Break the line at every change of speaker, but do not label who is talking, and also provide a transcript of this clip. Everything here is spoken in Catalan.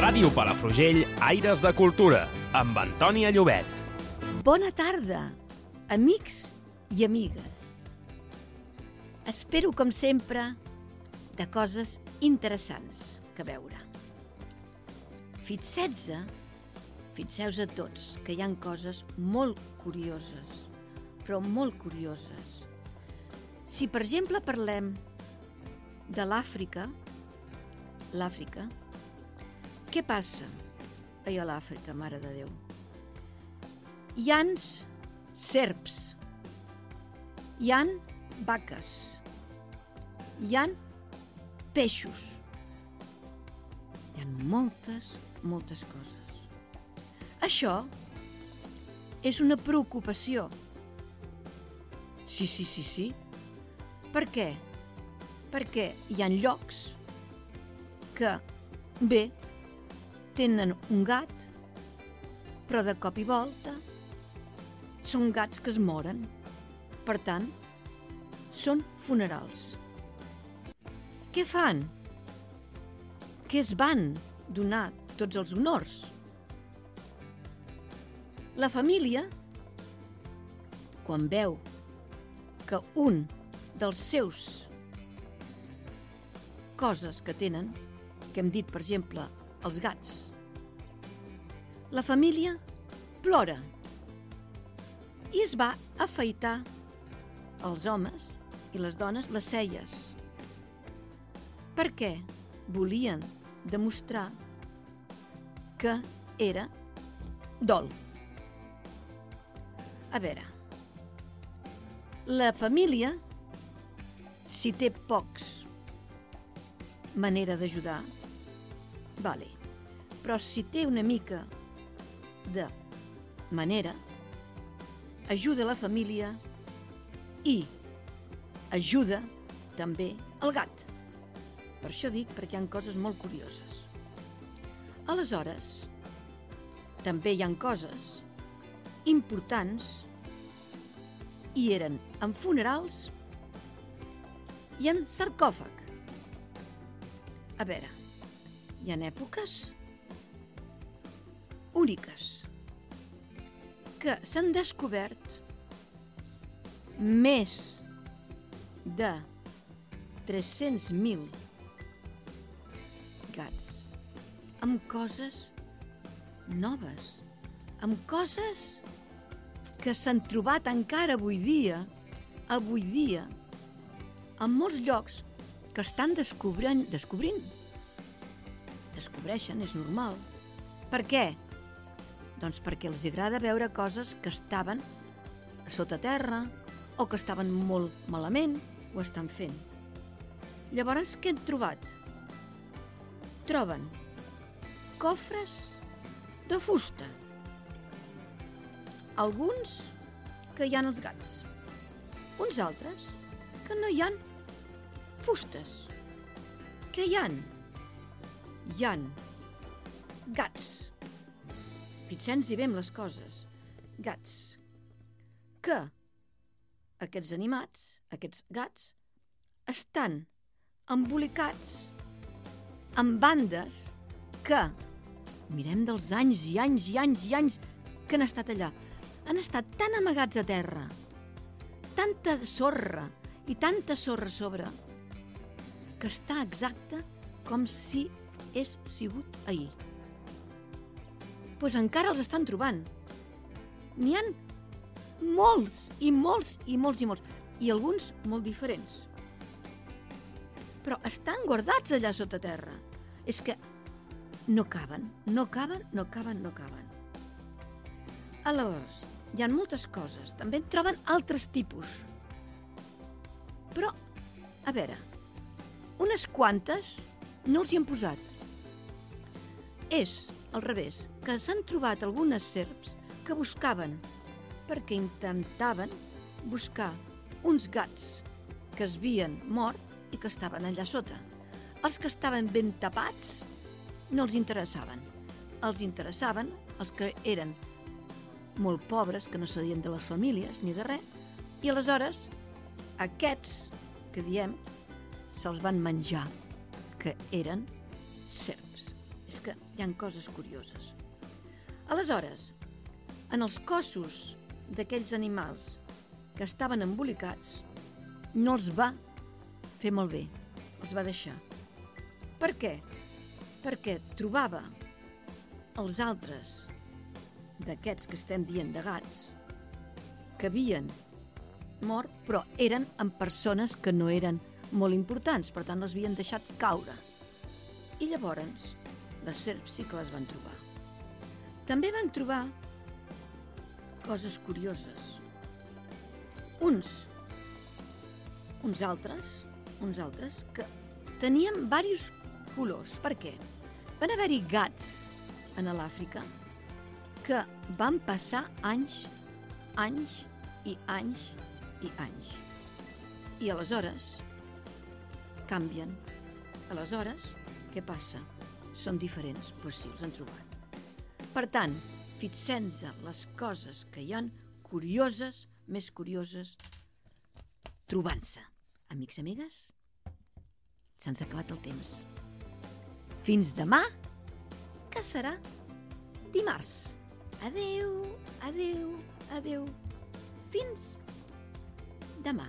Ràdio Palafrugell, Aires de Cultura, amb Antònia Llobet.
Bona tarda, amics i amigues. Espero, com sempre, de coses interessants que veure. Fit 16, fixeu a tots que hi han coses molt curioses, però molt curioses. Si, per exemple, parlem de l'Àfrica, l'Àfrica, què passa allà a l'Àfrica, Mare de Déu? Hi han serps, hi han vaques, hi han peixos, hi ha moltes, moltes coses. Això és una preocupació. Sí, sí, sí, sí. Per què? Perquè hi han llocs que, bé, tenen un gat, però de cop i volta són gats que es moren. Per tant, són funerals. Què fan? Que es van donar tots els honors. La família, quan veu que un dels seus coses que tenen, que hem dit, per exemple, els gats, la família plora i es va afaitar els homes i les dones les celles. Per què? Volien demostrar que era dol. A veure, la família, si té pocs manera d'ajudar, vale. Però si té una mica de manera, ajuda la família i ajuda també el gat. Per això dic, perquè hi ha coses molt curioses. Aleshores, també hi han coses importants i eren en funerals i en sarcòfag. A veure, hi ha èpoques úniques que s'han descobert més de 300.000 gats amb coses noves, amb coses que s'han trobat encara avui dia, avui dia, en molts llocs que estan descobrint, descobrint. Descobreixen, és normal. Per què? Doncs perquè els agrada veure coses que estaven sota terra o que estaven molt malament o estan fent. Llavors, què han trobat? Troben cofres de fusta. Alguns que hi han els gats. Uns altres que no hi han fustes. Què hi han? Hi gats. Fixem-nos bé amb les coses. Gats. Que aquests animats, aquests gats, estan embolicats amb bandes que mirem dels anys i anys i anys i anys que han estat allà. Han estat tan amagats a terra, tanta sorra i tanta sorra sobre, que està exacte com si és sigut ahir. Pues encara els estan trobant. N'hi han molts i molts i molts i molts, i alguns molt diferents. Però estan guardats allà sota terra. És que no caben, no caben, no caben, no caben. Aleshores, hi ha moltes coses. També en troben altres tipus. Però, a veure, unes quantes no els hi han posat. És al revés, que s'han trobat algunes serps que buscaven, perquè intentaven buscar uns gats que es havien mort i que estaven allà sota. Els que estaven ben tapats no els interessaven. Els interessaven els que eren molt pobres, que no sabien de les famílies ni de res, i aleshores aquests que diem se'ls van menjar, que eren serps. És que hi han coses curioses. Aleshores, en els cossos d'aquells animals que estaven embolicats, no els va fer molt bé, els va deixar. Per què? Perquè trobava els altres d'aquests que estem dient de gats que havien mort, però eren amb persones que no eren molt importants, per tant les havien deixat caure. I llavors les serps sí que les van trobar. També van trobar coses curioses. Uns, uns altres, uns altres que tenien diversos colors. Per què? Van haver-hi gats en l'Àfrica que van passar anys, anys i anys i anys. I aleshores canvien. Aleshores, què passa? Són diferents, però sí, els han trobat. Per tant, fixem-nos les coses que hi han curioses, més curioses, trobant-se. Amics amigues, se'ns ha acabat el temps. Fins demà, que serà dimarts. Adeu, adeu, adeu. Fins demà.